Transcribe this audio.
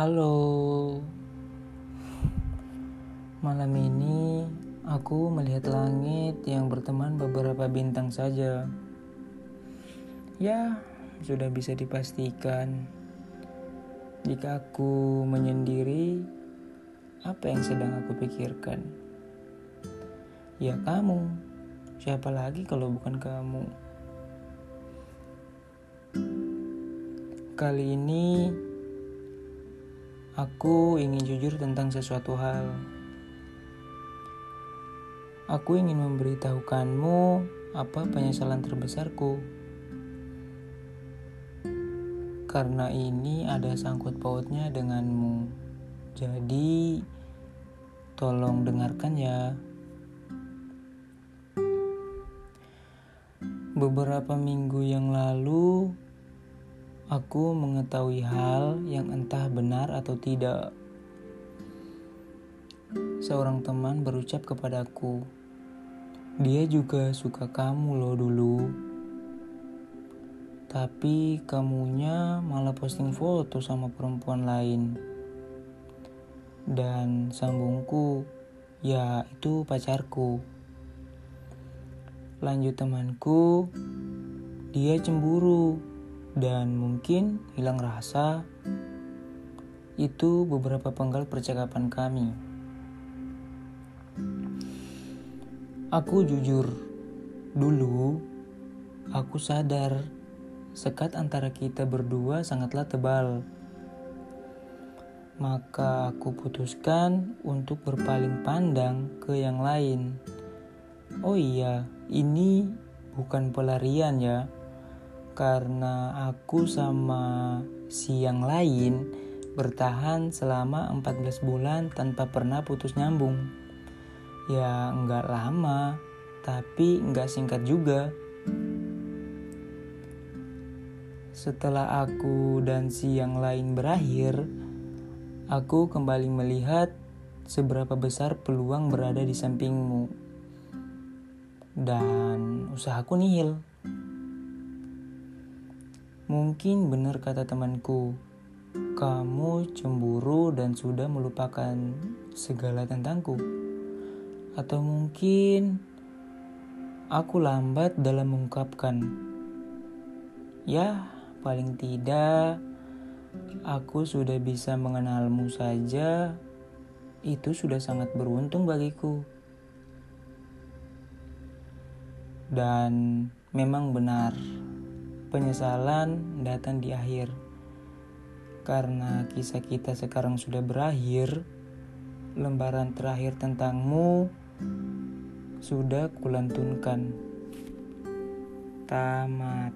Halo, malam ini aku melihat langit yang berteman beberapa bintang saja. Ya, sudah bisa dipastikan jika aku menyendiri, apa yang sedang aku pikirkan? Ya, kamu. Siapa lagi kalau bukan kamu? Kali ini Aku ingin jujur tentang sesuatu hal. Aku ingin memberitahukanmu apa penyesalan terbesarku. Karena ini ada sangkut pautnya denganmu. Jadi, tolong dengarkan ya. Beberapa minggu yang lalu, Aku mengetahui hal yang entah benar atau tidak. Seorang teman berucap kepadaku, "Dia juga suka kamu loh dulu." Tapi kamunya malah posting foto sama perempuan lain. Dan sambungku, ya itu pacarku. Lanjut temanku, dia cemburu dan mungkin hilang rasa. Itu beberapa penggal percakapan kami. Aku jujur, dulu aku sadar sekat antara kita berdua sangatlah tebal. Maka aku putuskan untuk berpaling pandang ke yang lain. Oh iya, ini bukan pelarian ya karena aku sama si yang lain bertahan selama 14 bulan tanpa pernah putus nyambung. Ya nggak lama, tapi nggak singkat juga. Setelah aku dan si yang lain berakhir, aku kembali melihat seberapa besar peluang berada di sampingmu. Dan usahaku nihil. Mungkin benar kata temanku, kamu cemburu dan sudah melupakan segala tentangku. Atau mungkin aku lambat dalam mengungkapkan. Ya, paling tidak aku sudah bisa mengenalmu saja. Itu sudah sangat beruntung bagiku. Dan memang benar penyesalan datang di akhir. Karena kisah kita sekarang sudah berakhir, lembaran terakhir tentangmu sudah kulantunkan. Tamat.